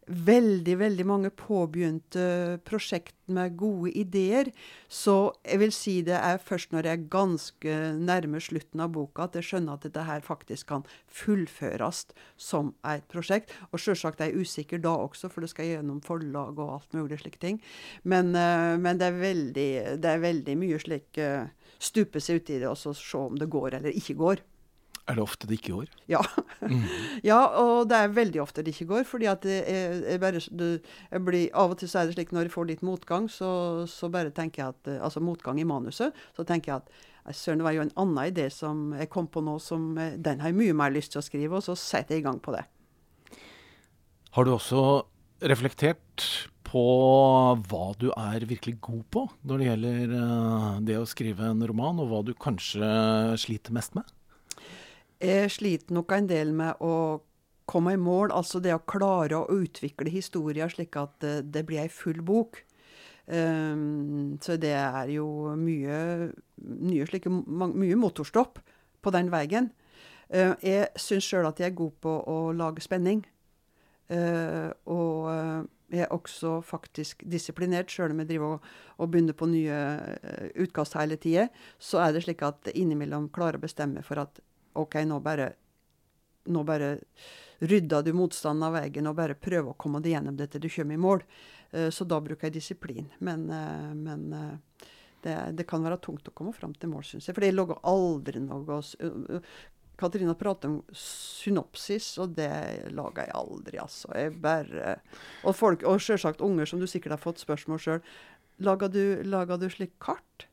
veldig, veldig mange påbegynte prosjekt med gode ideer. Så jeg vil si det er først når jeg er ganske nærme slutten av boka at jeg skjønner at dette her faktisk kan fullføres som et prosjekt. Og selvsagt er jeg usikker da også, for det skal gjennom forlag og alt mulig slike ting. Men, uh, men det, er veldig, det, er veldig, mye slik uh, stupe seg uti det og så se om det går eller ikke går. Er det ofte det ikke går? Ja. Mm. ja, og det er veldig ofte det ikke går. fordi at jeg, jeg bare, jeg blir, Av og til så er det slik når jeg får litt motgang, så, så bare tenker jeg at Altså motgang i manuset. Så tenker jeg at søren, det var jo en annen idé som jeg kom på nå, som den har jeg mye mer lyst til å skrive, og så setter jeg i gang på det. Har du også reflektert på hva du er virkelig god på når det gjelder det å skrive en roman, og hva du kanskje sliter mest med? Jeg sliter nok en del med å komme i mål, altså det å klare å utvikle historier slik at det, blir ei full bok. Um, så det er jo mye, mye, slike, mye motorstopp på den veien. Uh, jeg syns sjøl at jeg er god på å lage spenning. Uh, og uh, jeg er også faktisk disiplinert, sjøl om jeg driver og, og, begynner på nye utkast hele tida. Så er det slik at innimellom klarer å bestemme for at OK, nå bare, nå bare rydder du motstanden av veien og bare prøver å komme deg gjennom det til du kommer i mål. Uh, så da bruker jeg disiplin. Men, uh, men uh, det, det, kan være tungt å komme fram til mål, syns jeg. For det lå aldri noe Katarina prater om synopsis, og det lager jeg aldri, altså. Jeg bare Og og selvsagt unger, som du sikkert har fått spørsmål sjøl. Lager lager du slik kart?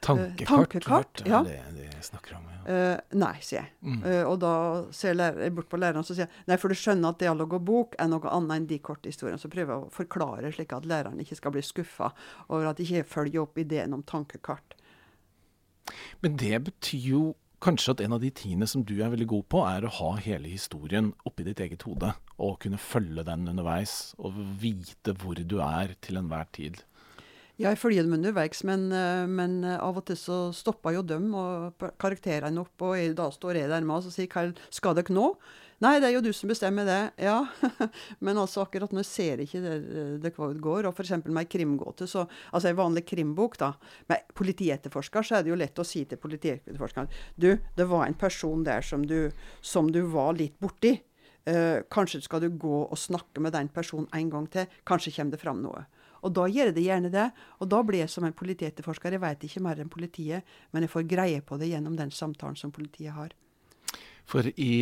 Tankekart, tankekart, det ja. er det jeg snakker om. Ja. Uh, nei, sier jeg. Mm. Uh, og da ser jeg bort på læreren og sier jeg, nei, for du skjønner at dialog og bok er noe annet enn de korte historiene. Så prøver jeg å forklare slik at læreren ikke skal bli skuffa over at de ikke følger opp ideen om tankekart. Men det betyr jo kanskje at en av de tingene som du er veldig god på, er å ha hele historien oppi ditt eget hode. Og kunne følge den underveis, og vite hvor du er til enhver tid. Jeg følger dem underveis, men, eh, men eh, av og til så stopper jo dem og karakterene opp, og da står jeg der med og sier hva skal dere nå? Nei, det er jo du som bestemmer det. Ja, men altså akkurat nå ser jeg ikke det, det hva det går. Og f.eks. med ei krimgåte, så Altså ei vanlig krimbok, da. Med politietterforsker så er det jo lett å si til politietterforskeren Du, det var en person der som du, som du var litt borti. Eh, kanskje skal du gå og snakke med den personen en gang til. Kanskje kommer det fram noe. Og da gjør det gjerne det. Og da blir jeg som en politietterforsker. Jeg vet ikke mer enn politiet, men jeg får greie på det gjennom den samtalen som politiet har. For i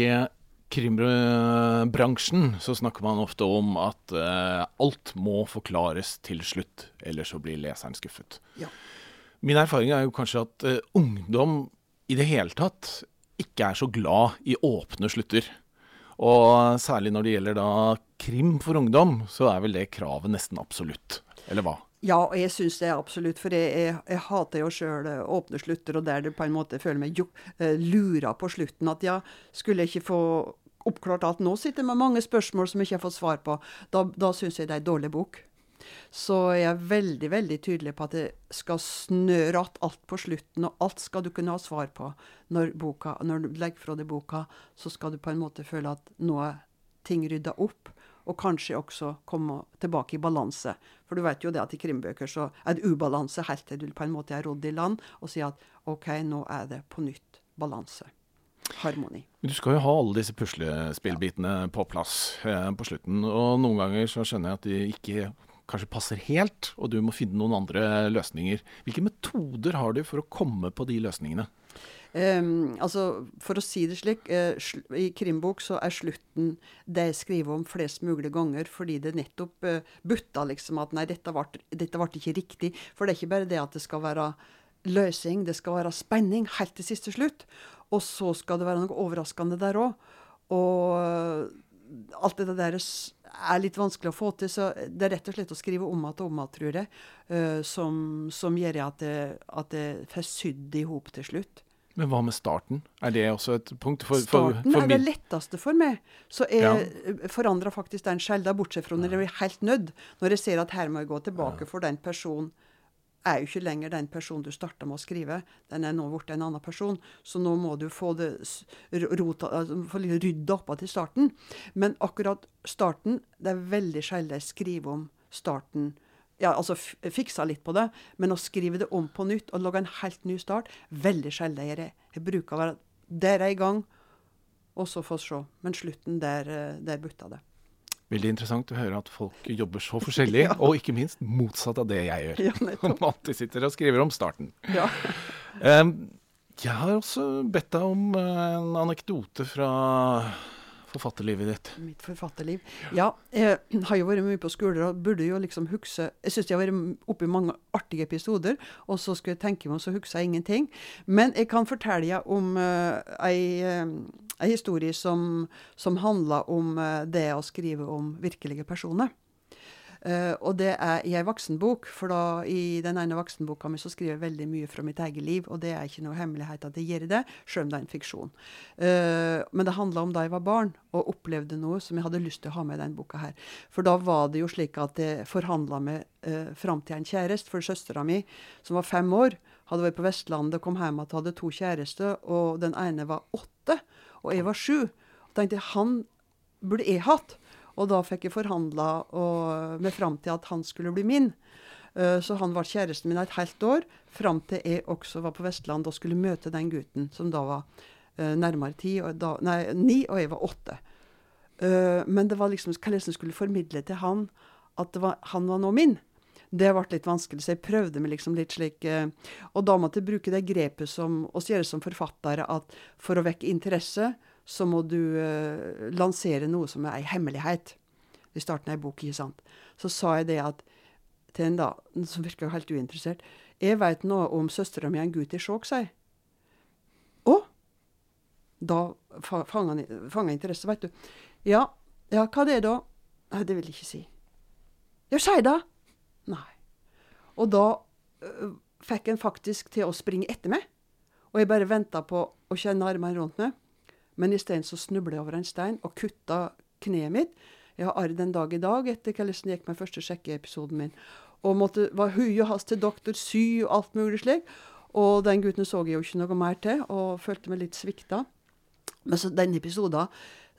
krimbransjen så snakker man ofte om at eh, alt må forklares til slutt, ellers så blir leseren skuffet. Ja. Min erfaring er jo kanskje at eh, ungdom i det hele tatt ikke er så glad i åpne slutter. Og særlig når det gjelder da krim for ungdom, så er vel det kravet nesten absolutt. Eller hva? Ja, og jeg syns det er absolutt, for jeg, jeg, jeg hater jo sjøl åpne slutter, og der du på en måte føler meg jo, eh, lura på slutten. At ja, skulle jeg ikke få oppklart alt nå, sitter jeg med mange spørsmål som jeg ikke har fått svar på. Da, da syns jeg det er en dårlig bok. Så jeg er veldig veldig tydelig på at det skal snøre att alt på slutten, og alt skal du kunne ha svar på. Når, boka, når du legger fra deg boka, så skal du på en måte føle at nå er ting rydda opp. Og kanskje også komme tilbake i balanse. For du vet jo det at i krimbøker så er det ubalanse helt til du på en måte er rodd i land og sier at OK, nå er det på nytt balanse. Harmoni. Du skal jo ha alle disse puslespillbitene på plass eh, på slutten. Og noen ganger så skjønner jeg at de ikke kanskje passer helt, og du må finne noen andre løsninger. Hvilke metoder har du for å komme på de løsningene? Ehm, altså, For å si det slik, uh, i krimbok så er slutten det jeg skriver om flest mulig ganger, fordi det nettopp uh, butta liksom at nei, dette ble, ikke riktig. For det er ikke bare det at det skal være løsning, det skal være spenning helt til siste slutt. Og så skal det være noe overraskende der òg. Og eh, alt det der er litt vanskelig å få til, så det er rett og slett å skrive om igjen og om igjen, tror jeg, som, som gjør at det, at det får sydd i hop til slutt. Men hva med starten? Er det også et punkt? For, for, Starten for er det letteste for meg. Så jeg forandrer faktisk den sjelden, bortsett fra når jeg blir helt nødt. Når jeg ser at her må jeg gå tilbake, for den personen er jo ikke lenger den personen du starta med å skrive. Den er nå blitt en annen person. Så nå må du få det rota, altså, få rydda opp til starten. Men akkurat starten, det er veldig sjelden jeg skriver om starten. Ja, altså fiksa litt på det, men å skrive det om på nytt og lage en helt ny start, veldig sjelden gjør jeg. Jeg bruker å være Der er jeg i gang, og så få se. Men slutten, der, der butta det. Veldig interessant å høre at folk jobber så forskjellig, Ja. og ikke minst motsatt av det jeg gjør. Ja, nettopp. Som alltid sitter og skriver om starten. Ja. um, jeg har også bedt deg om eh, en anekdote fra forfatterlivet ditt. Mitt forfatterliv. Ja, jeg har jo vært mye på skoler og burde jo liksom huske Jeg syns jeg har vært oppe i mange artige episoder, og så skulle jeg tenke meg om, så husker jeg ingenting. Men jeg kan fortelle om uh, ei, eh, ei historie som, som handler om eh, det å skrive om virkelige personer. Eh, og det er i ei voksenbok, for da i den ene voksenboka mi så skriver jeg veldig mye fra mitt eget liv, og det er ikke noe hemmelighet at jeg gjør det, sjøl om det er en fiksjon. Uh, men det handla om da jeg var barn og opplevde noe som jeg hadde lyst til å ha med i den boka her. For da var det jo slik at jeg forhandla med uh, fram en kjæreste, for søstera mi, som var fem år, hadde vært på Vestlandet, kom hjem og hadde to kjærester, og den ene var åtte, og jeg var sju. Og tenkte jeg, han burde jeg hatt. Og da fikk jeg forhandla meg fram til at han skulle bli min. Eh, Så han var kjæresten min et helt år, fram til jeg også var på Vestland og skulle møte den gutten som da var eh, nærmere ti, og da, nei, ni, og jeg var åtte. Eh, Men det var liksom hvordan jeg skulle formidle til han at var, han var nå min. Det ble litt vanskelig, så jeg prøvde meg liksom litt slik Og da måtte jeg bruke det grepet som oss gjør som forfattere, at for å vekke interesse, så må du uh, lansere noe som er ei hemmelighet. I starten av ei bok, ikke sant. Så sa jeg det at til en da, som virka helt uinteressert Jeg veit noe om søstera mi, en gutt i sjokk, sier jeg. Å? Da fanga interesse, veit du. Ja, ja, hva det er da? Nei, det vil jeg ikke si. Ja, si det! Nei. Og da øh, fikk en faktisk til å springe etter meg. Og jeg bare venta på å kjenne armene rundt meg. Men isteden snubla jeg over en stein og kutta kneet mitt. Jeg har arr den dag i dag etter hvordan det gikk med første sjekkeepisoden min. Og måtte, var hui og hast til doktor, sy og alt mulig slik. Og den gutten så jeg jo ikke noe mer til, og følte meg litt svikta. Men så den episoden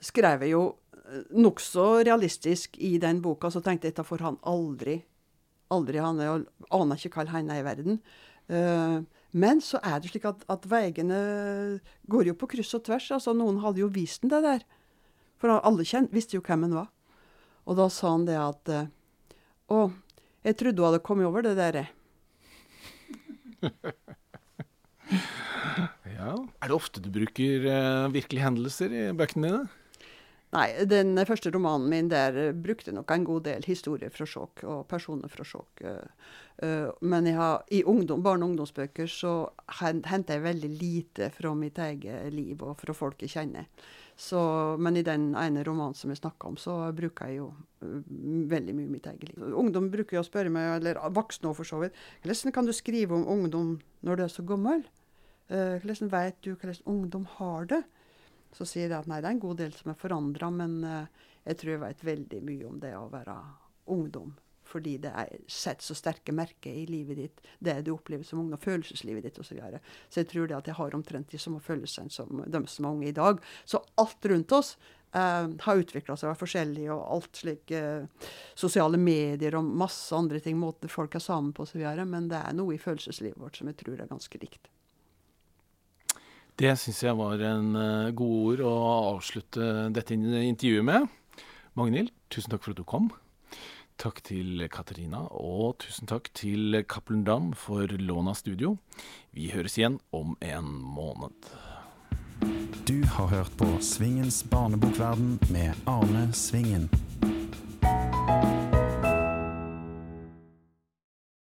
skrev jeg jo eh, nokså realistisk i den boka, så tenkte jeg at dette får han aldri aldri han Jeg aner ikke hva han er i verden. Uh, men så er det slik at, at veiene går jo på kryss og tvers. altså Noen hadde jo vist den det der. For alle kjent, visste jo hvem han var. Og da sa han det at uh, Å, jeg trodde hun hadde kommet over det der. ja. Er det ofte du bruker uh, virkelige hendelser i bøkene dine? Nei, den første romanen min der brukte nok en god del historier fra sjokk og personer fra sjokk. Uh, uh, men har, i ungdom, barne- og ungdomsbøker så henter jeg veldig lite fra mitt eget liv og fra folk jeg kjenner. Så, men i den ene romanen som jeg snakka om, så bruker jeg jo veldig mye mitt eget liv. Ungdom bruker jo å spørre meg, eller voksne òg for så vidt, hvordan kan du skrive om ungdom når du er så gammel? hvordan vet du hvordan ungdom har det? Så sier jeg at nei, det er en god del som er forandra, men uh, jeg tror jeg vet veldig mye om det å være ungdom. Fordi det er, sett så sterke merker i livet ditt, det du opplever som ungdom, følelseslivet ditt osv. Så, videre. så jeg tror det at jeg har omtrent de samme følelsene som de som er unge i dag. Så alt rundt oss uh, har utvikla seg, vært forskjellig, og alt slik uh, sosiale medier og masse andre ting, måter folk er sammen på osv. Men det er noe i følelseslivet vårt som jeg tror er ganske likt. Det syns jeg var en uh, god ord å avslutte dette intervjuet med. Magnhild, tusen takk for at du kom. Takk til Katarina, og tusen takk til Cappelen Dam for lån av studio. Vi høres igjen om en måned. Du har hørt på Svingens barnebokverden med Arne Svingen.